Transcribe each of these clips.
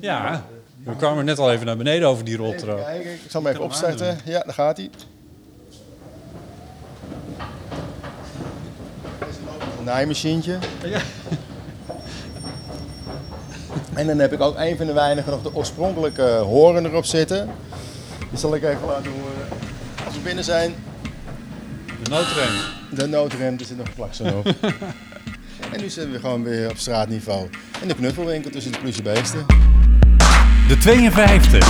Ja, we kwamen net al even naar beneden over die roltrap. kijken, ik zal hem even opstarten. Ja, daar gaat hij. Een naaimachientje. En dan heb ik ook een van de weinigen nog de oorspronkelijke horen erop zitten. Die zal ik even laten horen. Als we binnen zijn, De noodrem. de noodrem, er zit nog een klakson op. en nu zitten we gewoon weer op straatniveau. En de knuffelwinkel tussen de pluche beesten. De 52.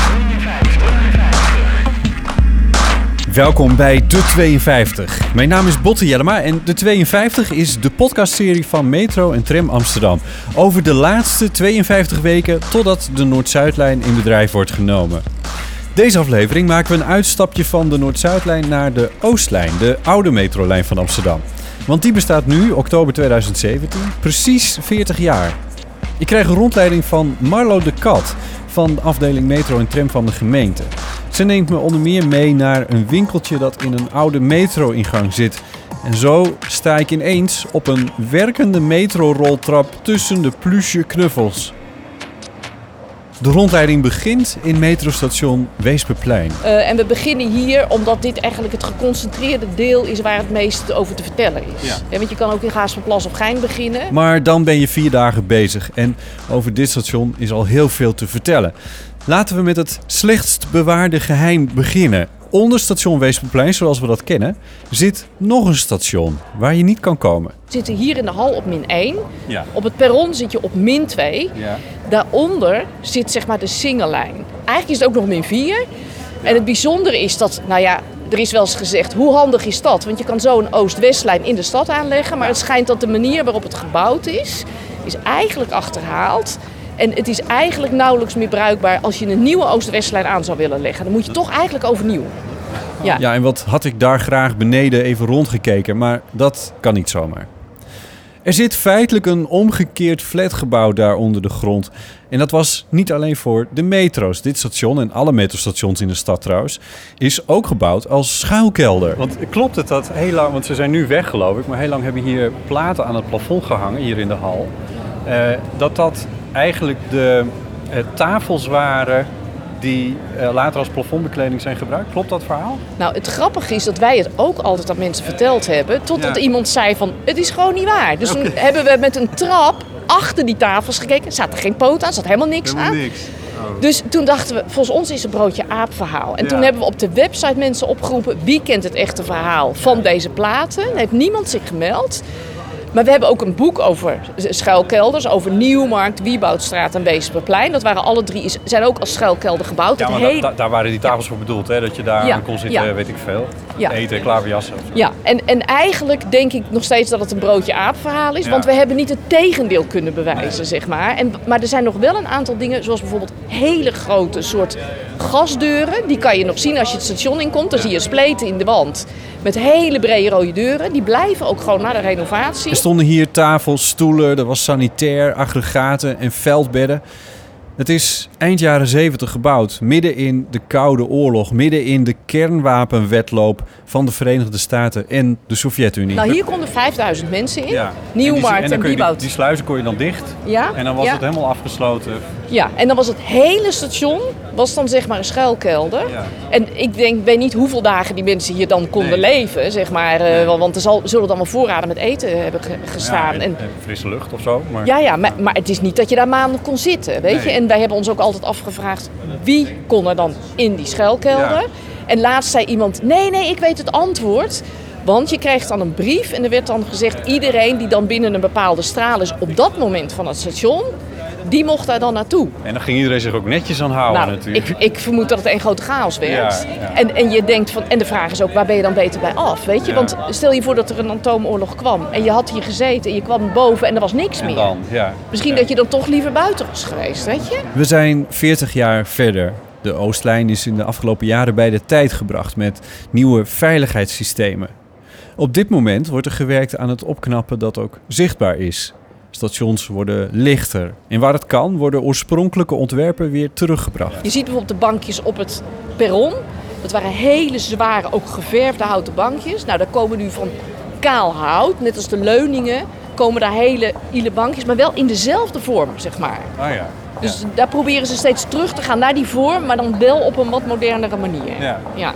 Welkom bij De 52. Mijn naam is Botte Jellema en De 52 is de podcastserie van Metro en Tram Amsterdam. Over de laatste 52 weken totdat de Noord-Zuidlijn in bedrijf wordt genomen. Deze aflevering maken we een uitstapje van de Noord-Zuidlijn naar de Oostlijn, de oude metrolijn van Amsterdam. Want die bestaat nu, oktober 2017, precies 40 jaar. Ik krijg een rondleiding van Marlo de Kat van de afdeling Metro en Tram van de gemeente. Ze neemt me onder meer mee naar een winkeltje dat in een oude metro-ingang zit. En zo sta ik ineens op een werkende metro-roltrap tussen de pluche knuffels. De rondleiding begint in metrostation Weesperplein. Eh, en we beginnen hier omdat dit eigenlijk het geconcentreerde deel is waar het meest over te vertellen is. Ja. Ja, want je kan ook in Gaas van Plas of Gein beginnen. Maar dan ben je vier dagen bezig en over dit station is al heel veel te vertellen. Laten we met het slechtst bewaarde geheim beginnen. Onder station Weesperplein, zoals we dat kennen, zit nog een station waar je niet kan komen. We zitten hier in de hal op min 1. Ja. Op het perron zit je op min 2. Ja. Daaronder zit zeg maar de singlelijn. Eigenlijk is het ook nog min 4. En het bijzondere is dat, nou ja, er is wel eens gezegd, hoe handig is dat? Want je kan zo een Oost-Westlijn in de stad aanleggen. Maar het schijnt dat de manier waarop het gebouwd is, is eigenlijk achterhaald. En het is eigenlijk nauwelijks meer bruikbaar als je een nieuwe Oost-Westlijn aan zou willen leggen. Dan moet je toch eigenlijk overnieuw. Ja. Ja, en wat had ik daar graag beneden even rondgekeken, maar dat kan niet zomaar. Er zit feitelijk een omgekeerd flatgebouw daar onder de grond. En dat was niet alleen voor de metro's. Dit station en alle metrostations in de stad trouwens, is ook gebouwd als schuilkelder. Want klopt het dat heel lang, want ze zijn nu weg geloof ik, maar heel lang hebben hier platen aan het plafond gehangen, hier in de hal. Eh, dat dat eigenlijk de eh, tafels waren die eh, later als plafondbekleding zijn gebruikt. Klopt dat verhaal? Nou, het grappige is dat wij het ook altijd aan mensen verteld hebben. Totdat Ja. iemand zei van, het is gewoon niet waar. Dus toen hebben we met een trap achter die tafels gekeken. Er zat er geen poot aan, zat helemaal niks aan. niks. Dus toen dachten we, volgens ons is het broodje aap verhaal. En Ja. toen hebben we op de website mensen opgeroepen... wie kent het echte verhaal van deze platen? Er heeft niemand zich gemeld. Maar we hebben ook een boek over schuilkelders. Over Nieuwmarkt, Wieboudstraat en Weesperplein. Dat waren alle drie, zijn ook als schuilkelder gebouwd. Ja, maar hele- da- da- daar waren die tafels voor bedoeld, hè? Dat je daar Ja, aan kon zitten, ja. weet ik veel. Eten, klaverjassen. Ja, en, en eigenlijk denk ik nog steeds dat het een broodje aap verhaal is. Want we hebben niet het tegendeel kunnen bewijzen, zeg maar. En, maar er zijn nog wel een aantal dingen, zoals bijvoorbeeld hele grote soort gasdeuren. Die kan je nog zien als je het station inkomt. Dan zie je spleten in de wand met hele brede rode deuren. Die blijven ook gewoon na de renovatie. Er stonden hier tafels, stoelen, er was sanitair, aggregaten en veldbedden. Het is eind jaren 70 gebouwd, midden in de Koude Oorlog, midden in de kernwapenwetloop van de Verenigde Staten en de Sovjet-Unie. Nou, hier konden 5000 mensen in. Ja. Nieuwmarkt en, en, die, Wieboud. die sluizen kon je dan dicht Ja, en dan was ja. het helemaal afgesloten. Ja, en dan was het hele station was dan zeg maar een schuilkelder. Ja. En ik denk, weet niet hoeveel dagen die mensen hier dan konden Nee. leven, zeg maar. eh, Want er zal, zullen dan wel voorraden met eten hebben ge- gestaan. Ja, en, frisse lucht of zo. Maar ja, ja, maar, maar het is niet dat je daar maanden kon zitten, weet je. En wij hebben ons ook altijd afgevraagd, wie kon er dan in die schuilkelder? Ja. En laatst zei iemand, nee, nee, ik weet het antwoord. Want je kreeg dan een brief en er werd dan gezegd... iedereen die dan binnen een bepaalde straal is op dat moment van het station... die mocht daar dan naartoe. En dan ging iedereen zich ook netjes aan houden Nou, natuurlijk. ik, ik vermoed dat het een grote chaos werd. Ja, ja. En, en je denkt van, en de vraag is ook, waar ben je dan beter bij af? Weet je, Ja. want stel je voor dat er een atoomoorlog kwam en je had hier gezeten en je kwam boven en er was niks En meer. dan, ja. Misschien Ja. dat je dan toch liever buiten was geweest, weet je? We zijn 40 jaar verder. De Oostlijn is in de afgelopen jaren bij de tijd gebracht met nieuwe veiligheidssystemen. Op dit moment wordt er gewerkt aan het opknappen dat ook zichtbaar is. Stations worden lichter. En waar het kan, worden oorspronkelijke ontwerpen weer teruggebracht. Je ziet bijvoorbeeld de bankjes op het perron. Dat waren hele zware, ook geverfde houten bankjes. Nou, daar komen nu van kaal hout, net als de leuningen, komen daar hele ile bankjes, maar wel in dezelfde vorm, zeg maar. Ah ja. Dus daar proberen ze steeds terug te gaan naar die vorm, maar dan wel op een wat modernere manier. Ja. ja.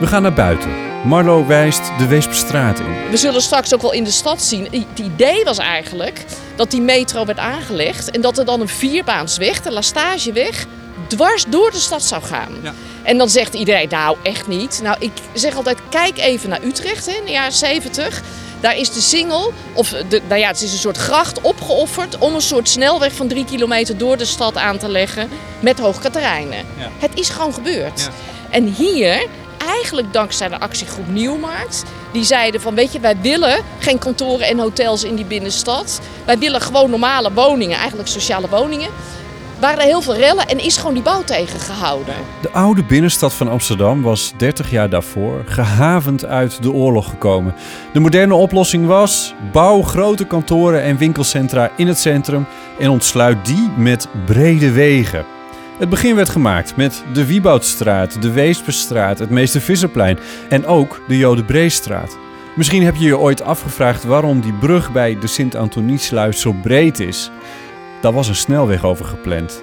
We gaan naar buiten. Marlo wijst de Weesperstraat in. We zullen straks ook wel in de stad zien. Het idee was eigenlijk dat die metro werd aangelegd en dat er dan een vierbaansweg, de Lastageweg, dwars door de stad zou gaan. Ja. En dan zegt iedereen, nou echt niet. Nou, ik zeg altijd, kijk even naar Utrecht hè, in de jaren 70. Daar is de singel, of de, nou ja, het is een soort gracht opgeofferd om een soort snelweg van drie kilometer door de stad aan te leggen met Hoogkaterijnen. Ja. Het is gewoon gebeurd. Ja. En hier, eigenlijk dankzij de actiegroep Nieuwmarkt, die zeiden van weet je, wij willen geen kantoren en hotels in die binnenstad. Wij willen gewoon normale woningen, eigenlijk sociale woningen. Waren er heel veel rellen en is gewoon die bouw tegengehouden. De oude binnenstad van Amsterdam was 30 jaar daarvoor gehavend uit de oorlog gekomen. De moderne oplossing was: bouw grote kantoren en winkelcentra in het centrum en ontsluit die met brede wegen. Het begin werd gemaakt met de Wieboudstraat, de Weesperstraat, het Meester Visserplein en ook de Jodenbreestraat. Misschien heb je je ooit afgevraagd waarom die brug bij de Sint-Antoniesluis zo breed is. Daar was een snelweg over gepland.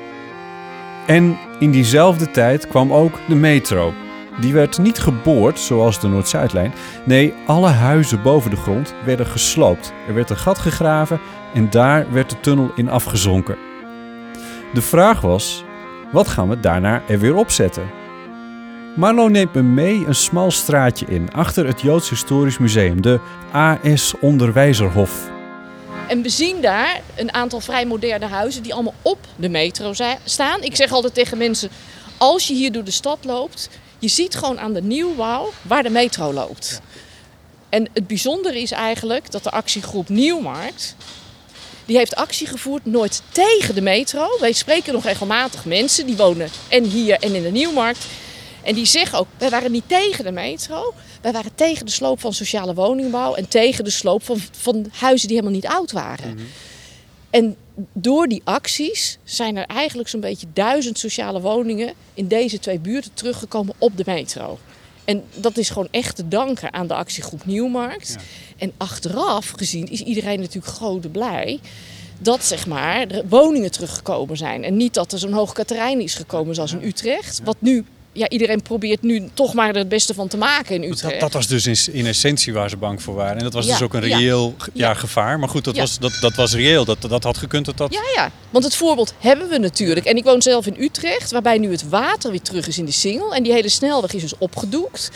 En in diezelfde tijd kwam ook de metro. Die werd niet geboord zoals de Noord-Zuidlijn. Nee, alle huizen boven de grond werden gesloopt. Er werd een gat gegraven en daar werd de tunnel in afgezonken. De vraag was: wat gaan we daarna er weer opzetten? Marlo neemt me mee een smal straatje in achter het Joods Historisch Museum, de AS Onderwijzerhof. En we zien daar een aantal vrij moderne huizen die allemaal op de metro staan. Ik zeg altijd tegen mensen, als je hier door de stad loopt, je ziet gewoon aan de nieuwbouw waar de metro loopt. En het bijzondere is eigenlijk dat de actiegroep Nieuwmarkt, die heeft actie gevoerd nooit tegen de metro. Wij spreken nog regelmatig mensen, die wonen en hier en in de Nieuwmarkt. En die zeggen ook, wij waren niet tegen de metro. Wij waren tegen de sloop van sociale woningbouw en tegen de sloop van, van huizen die helemaal niet oud waren. En door die acties zijn er eigenlijk zo'n beetje duizend sociale woningen in deze twee buurten teruggekomen op de metro. En dat is gewoon echt te danken aan de actiegroep Nieuwmarkt. En achteraf gezien is iedereen natuurlijk grote blij dat zeg maar, er woningen teruggekomen zijn. En niet dat er zo'n hoog katerijn is gekomen zoals in Utrecht. Wat nu, ja, iedereen probeert nu toch maar er het beste van te maken in Utrecht. Dat, dat was dus in, in essentie waar ze bang voor waren. En dat was Ja, dus ook een reëel ja. Ja. gevaar. Maar goed, dat, was, dat, dat was reëel. Dat, dat had gekund dat dat... Ja, ja. Want het voorbeeld hebben we natuurlijk. En ik woon zelf in Utrecht, waarbij nu het water weer terug is in de Singel. En die hele snelweg is dus opgedoekt.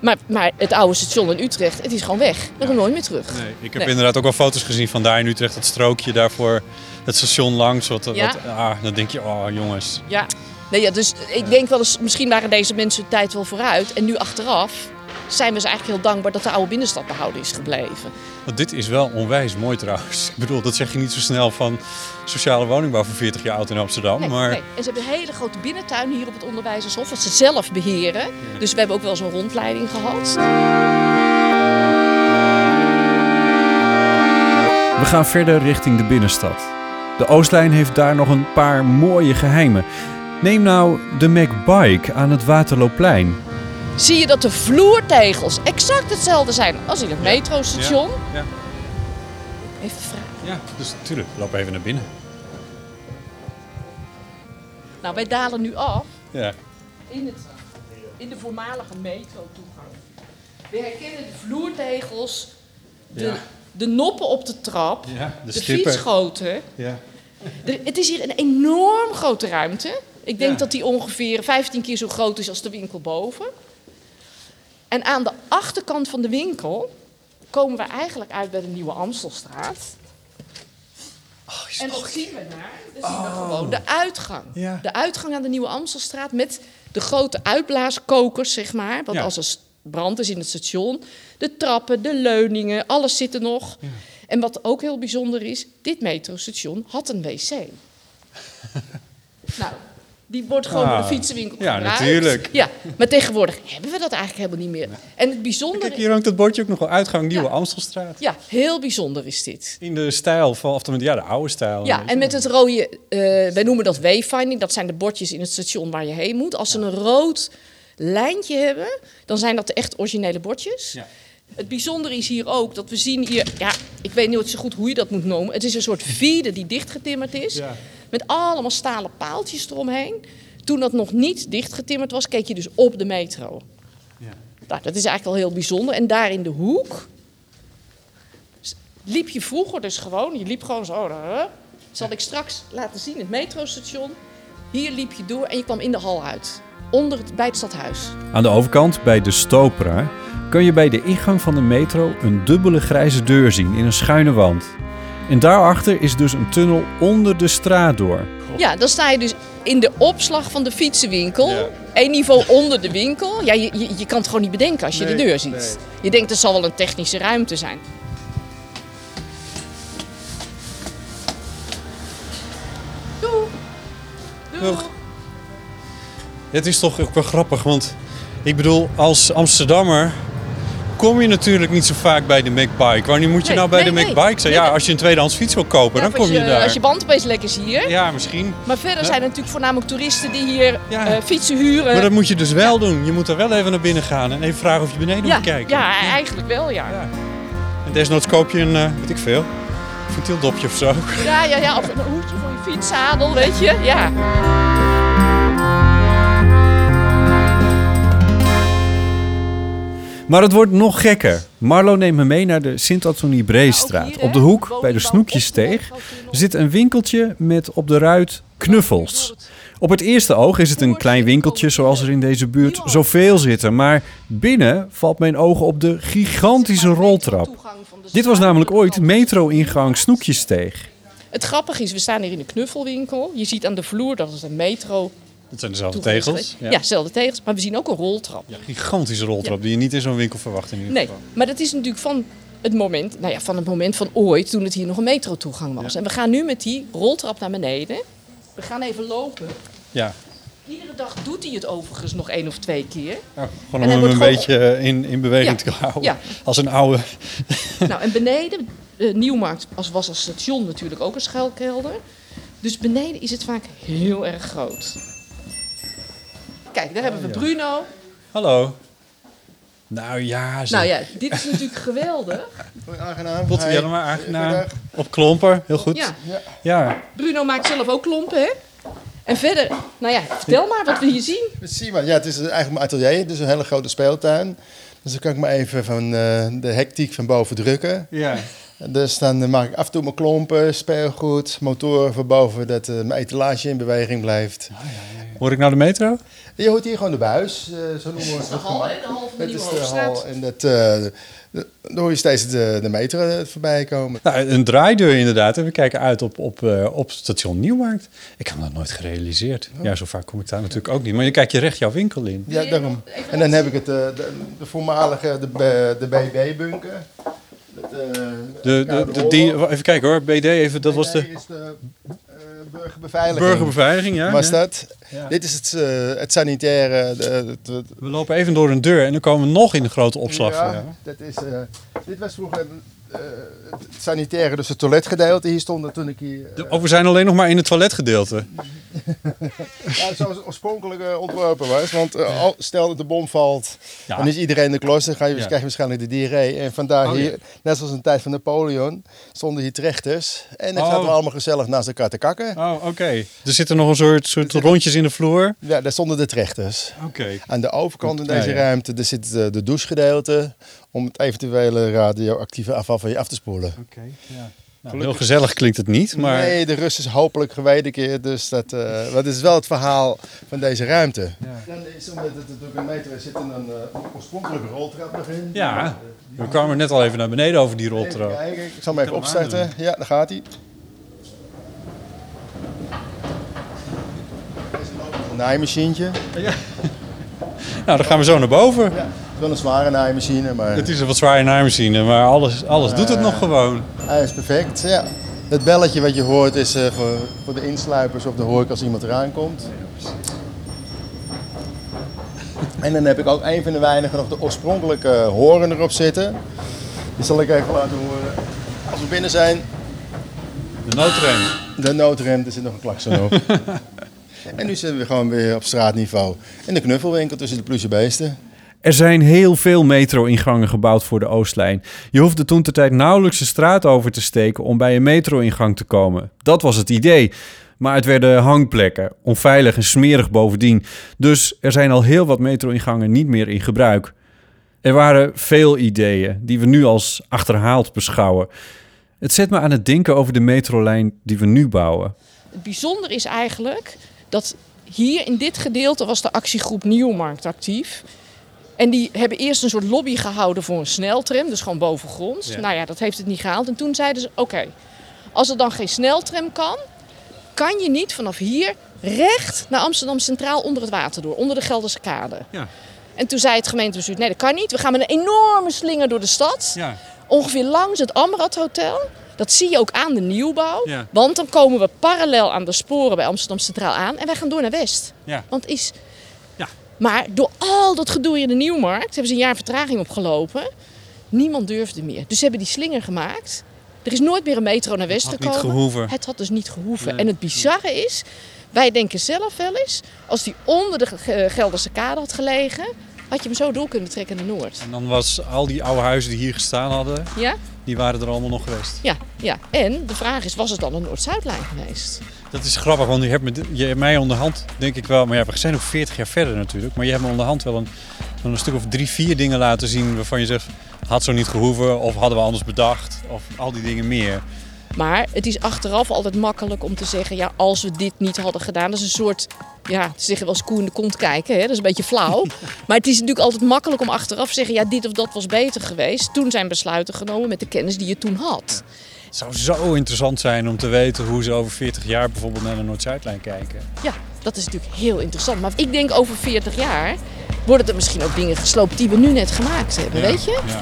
Maar, maar het oude station in Utrecht, het is gewoon weg. Dat komt nooit meer terug. Nee, ik heb Nee. inderdaad ook wel foto's gezien van daar in Utrecht. Dat strookje daarvoor, het station langs. Wat, Ja. wat, ah, dan denk je, oh jongens. Ja. Nee, ja, dus ik denk wel eens, misschien waren deze mensen hun tijd wel vooruit. En nu achteraf zijn we ze eigenlijk heel dankbaar dat de oude binnenstad behouden is gebleven. Want dit is wel onwijs mooi trouwens. Ik bedoel, dat zeg je niet zo snel van sociale woningbouw voor 40 jaar oud in Amsterdam. Nee, maar nee. En ze hebben een hele grote binnentuin hier op het onderwijzershof, wat ze zelf beheren. Dus we hebben ook wel zo'n rondleiding gehad. We gaan verder richting de binnenstad. De Oostlijn heeft daar nog een paar mooie geheimen. Neem nou de McBike aan het Waterloopplein. zie je dat de vloertegels exact hetzelfde zijn als in het metrostation. Ja, Even vragen. ja, dus natuurlijk. Loop even naar binnen. Nou, wij dalen nu af Ja. in, het, in de voormalige metrotoegang. We herkennen de vloertegels, de, Ja. de noppen op de trap, Ja, de de, fietsgoten. Ja. Er- het is hier een enorm grote ruimte. Ik denk Ja. dat die ongeveer 15 keer zo groot is als de winkel boven. En aan de achterkant van de winkel komen we eigenlijk uit bij de Nieuwe Amstelstraat. en wat zien we daar? Dan zien we gewoon de uitgang. Ja. De uitgang aan de Nieuwe Amstelstraat met de grote uitblaaskokers, zeg maar. Want Ja. als er brand is in het station, de trappen, de leuningen, alles zit er nog. En wat ook heel bijzonder is, dit metrostation had een wc. nou, die wordt gewoon door Ah, de fietsenwinkel ja, gebruikt. natuurlijk. Ja, maar tegenwoordig hebben we dat eigenlijk helemaal niet meer. En het bijzondere... Kijk, hier hangt het bordje ook nog wel. Uitgang Nieuwe Ja. Amstelstraat. Ja, heel bijzonder is dit. In de stijl van, of ja, de oude stijl. Ja, en met het rode, eh, wij noemen dat wayfinding, dat zijn de bordjes in het station waar je heen moet. Als ze een rood lijntje hebben, dan zijn dat de echt originele bordjes. Ja. Het bijzondere is hier ook dat we zien hier, ja, ik weet niet zo goed hoe je dat moet noemen. Het is een soort vide die dichtgetimmerd is. Met allemaal stalen paaltjes eromheen. Toen dat nog niet dichtgetimmerd was, keek je dus op de metro. Ja. Nou, dat is eigenlijk al heel bijzonder. En daar in de hoek liep je vroeger dus gewoon, je liep gewoon zo. hè? Zal ik straks laten zien, het metrostation. Hier liep je door en je kwam in de hal uit. Onder het, bij het stadhuis. Aan de overkant, bij de Stopera, kun je bij de ingang van de metro een dubbele grijze deur zien in een schuine wand. En daarachter is dus een tunnel onder de straat door. Ja, dan sta je dus in de opslag van de fietsenwinkel. Ja. Eén niveau onder de winkel. Ja, je, je, je kan het gewoon niet bedenken als je Nee, de deur ziet. nee. Je denkt, er zal wel een technische ruimte zijn. Doei. Doei. Doeg. Het is toch ook wel grappig, want ik bedoel, als Amsterdammer kom je natuurlijk niet zo vaak bij de McBike. Wanneer moet je Nee, nou bij nee, de nee. McBike zijn? Ja, als je een tweedehands fiets wil kopen, Ja, dan kom je daar. Als je band opeens lekker is hier. Ja, misschien. Maar verder Ja. zijn er natuurlijk voornamelijk toeristen die hier Ja. eh, fietsen huren. Maar dat moet je dus wel doen. Je moet er wel even naar binnen gaan en even vragen of je beneden moet kijken. ja, eigenlijk wel, ja. Ja. En desnoods koop je een, eh, weet ik veel, ventieldopje of zo. Ja, ja, ja. Of een hoedje voor je fietszadel, weet je. Ja. Maar het wordt nog gekker. Marlo neemt me mee naar de Sint-Antonie-Breestraat. Ja, ook hier, Op de hoek, bij de opgelegd, zit een winkeltje met op de ruit knuffels. Op het eerste oog is het een klein winkeltje zoals er in deze buurt zoveel zitten. Maar binnen valt mijn oog op de gigantische roltrap. Dit was namelijk ooit metro-ingang Snoekjessteeg. Het grappige is, we staan hier in de knuffelwinkel. Je ziet aan de vloer dat het een metro Dat zijn dezelfde tegels. Ja, dezelfde tegels. Maar we zien ook een roltrap. Ja, gigantische roltrap die je niet in zo'n winkel verwacht in ieder Nee, geval. maar dat is natuurlijk van het moment, nou ja, van het moment van ooit toen het hier nog een metrotoegang was. En we gaan nu met die roltrap naar beneden. We gaan even lopen. Ja, Iedere dag doet hij het overigens nog één of twee keer. En gewoon om hem een beetje eh, in, in beweging Ja, te houden. ja. Als een oude... nou, en beneden, eh, Nieuwmarkt als, was als station natuurlijk ook een schuilkelder. Dus beneden is het vaak heel erg groot. Kijk, daar hebben we Bruno. Hallo. Nou ja, zo. Nou ja, dit is natuurlijk geweldig. Aangenaam. Botte Hi. Jellema, aangenaam. Op klomper, heel goed. Ja, Ja. Bruno maakt zelf ook klompen, hè? En verder, nou ja, vertel maar wat we hier zien. Zie maar, ja, het is eigenlijk mijn atelier. Het is een hele grote speeltuin. Dus dan kan ik me even van eh, de hectiek van boven drukken. ja. Dus dan maak ik af en toe mijn klompen, speelgoed, motoren van boven, dat eh, mijn etalage in beweging blijft. Hoor ik nou de metro? Je hoort hier gewoon de buis, eh, zo noemen we het. De hal? De hal van de de hal en dat, eh, de- dan hoor je steeds de, de metro eh, voorbij komen. Nou, een draaideur inderdaad. En we kijken uit op, op, eh, op station Nieuwmarkt. Ik heb dat nooit gerealiseerd. Ja, zo vaak kom ik daar natuurlijk ook niet. Maar je kijkt je recht jouw winkel in. Ja, daarom. En dan heb ik het, eh, de, de voormalige de, de BB-bunker. De, de, de, die, even kijken hoor, BD even, dat was de is de eh, burgerbeveiliging. burgerbeveiliging. Ja, Was ja. dat? Ja. Dit is het, eh, het sanitaire. De, de- de- We lopen even door een deur en dan komen we nog in de grote opslag. Ja, Ja. dat is, eh, dit was vroeger eh, het sanitaire, dus het toiletgedeelte. Hier stond toen ik hier. eh, Oh, we zijn alleen nog maar in het toiletgedeelte. ja, zoals het oorspronkelijk eh, ontworpen was. Want eh, al- stel dat de bom valt, Ja. dan is iedereen in de klos. Dan ga je, Ja. krijg je waarschijnlijk de diarree. En vandaar Oh, hier, net zoals in de tijd van Napoleon, stonden hier trechters. En dan Oh. zaten we allemaal gezellig naast elkaar te kakken. Oh, oké. Er zitten nog een soort, soort rondjes in de vloer. Ja, daar stonden de trechters. Oké. Aan de overkant in deze ruimte daar zit de douchegedeelte om het eventuele radioactieve afval van je af te spoelen. Oké, ja. Nou, heel gezellig klinkt het niet, maar... Nee, de rust is hopelijk gewederkeerd. Dus dat, eh dat is wel het verhaal van deze ruimte. Dan is omdat het natuurlijk een meter is, zit er een uh, oorspronkelijke roltrap nog in. Ja, we kwamen net al even naar beneden over die Even roltrap. kijken, ik zal hem even opstarten. Ja, daar gaat hij. Deze loopt een naaimachientje. Nou, dan gaan we zo naar boven. Ja, is wel een zware naaimachine, maar Het is een wat zware naaimachine, maar alles, alles doet het nog gewoon. hij is perfect. Ja. Het belletje wat je hoort is eh, voor, voor de insluipers of de hoor ik als iemand eraan komt. En dan heb ik ook een van de weinigen nog de oorspronkelijke horen erop zitten. Die zal ik even laten horen. Als we binnen zijn, De noodrem. de noodrem, er zit nog een klakson op. en nu zitten we gewoon weer op straatniveau. In de knuffelwinkel tussen de pluche beesten. Er zijn heel veel metro-ingangen gebouwd voor de Oostlijn. Je hoefde toen de tijd nauwelijks de straat over te steken om bij een metro-ingang te komen. Dat was het idee. Maar het werden hangplekken, onveilig en smerig bovendien. Dus er zijn al heel wat metro-ingangen niet meer in gebruik. Er waren veel ideeën die we nu als achterhaald beschouwen. Het zet me aan het denken over de metrolijn die we nu bouwen. Het bijzondere is eigenlijk dat hier in dit gedeelte was de actiegroep Nieuwmarkt actief. En die hebben eerst een soort lobby gehouden voor een sneltram, dus gewoon bovengronds. Ja. Nou ja, dat heeft het niet gehaald. En toen zeiden ze, oké, als er dan geen sneltram kan, kan je niet vanaf hier recht naar Amsterdam Centraal onder het water door, onder de Gelderse Kade. Ja. En toen zei het gemeentebestuur, nee dat kan niet. We gaan met een enorme slinger door de stad, Ja. ongeveer langs het Amrad Hotel. Dat zie je ook aan de nieuwbouw. Ja. Want dan komen we parallel aan de sporen bij Amsterdam Centraal aan en wij gaan door naar West. Ja. Want is... Maar door al dat gedoe in de Nieuwmarkt hebben ze een jaar vertraging opgelopen. Niemand durfde meer. Dus ze hebben die slinger gemaakt. Er is nooit meer een metro naar West had gekomen. niet gehoeven. Het had dus niet gehoeven. Nee. En het bizarre is, wij denken zelf wel eens, als die onder de Ge- Gelderse kade had gelegen, had je hem zo door kunnen trekken naar Noord. En dan was al die oude huizen die hier gestaan hadden, Ja? die waren er allemaal nog geweest. Ja, ja. En de vraag is, was het dan een Noord-Zuidlijn geweest? Dat is grappig, want je hebt, me, je hebt mij onderhand, denk ik wel, maar ja, we zijn ook 40 jaar verder natuurlijk, maar je hebt me onderhand wel een, een stuk of drie, vier dingen laten zien waarvan je zegt, had zo niet gehoeven of hadden we anders bedacht of al die dingen meer. Maar het is achteraf altijd makkelijk om te zeggen, ja, als we dit niet hadden gedaan, dat is een soort, ja, ze zeggen wel eens koe in de kont kijken, hè? dat is een beetje flauw. maar het is natuurlijk altijd makkelijk om achteraf te zeggen, ja, dit of dat was beter geweest. Toen zijn besluiten genomen met de kennis die je toen had. Het zou zo interessant zijn om te weten hoe ze over 40 jaar bijvoorbeeld naar de Noord-Zuidlijn kijken. Ja, dat is natuurlijk heel interessant. Maar ik denk over 40 jaar worden er misschien ook dingen gesloopt die we nu net gemaakt hebben, Ja, weet je? Ja.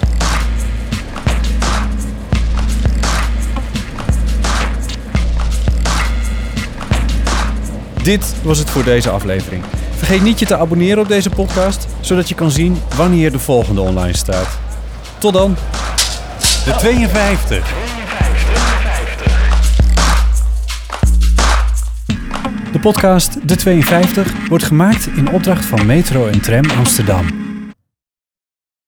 Dit was het voor deze aflevering. Vergeet niet je te abonneren op deze podcast, zodat je kan zien wanneer de volgende online staat. Tot dan! De 52. De podcast De 52 wordt gemaakt in opdracht van Metro en Tram Amsterdam.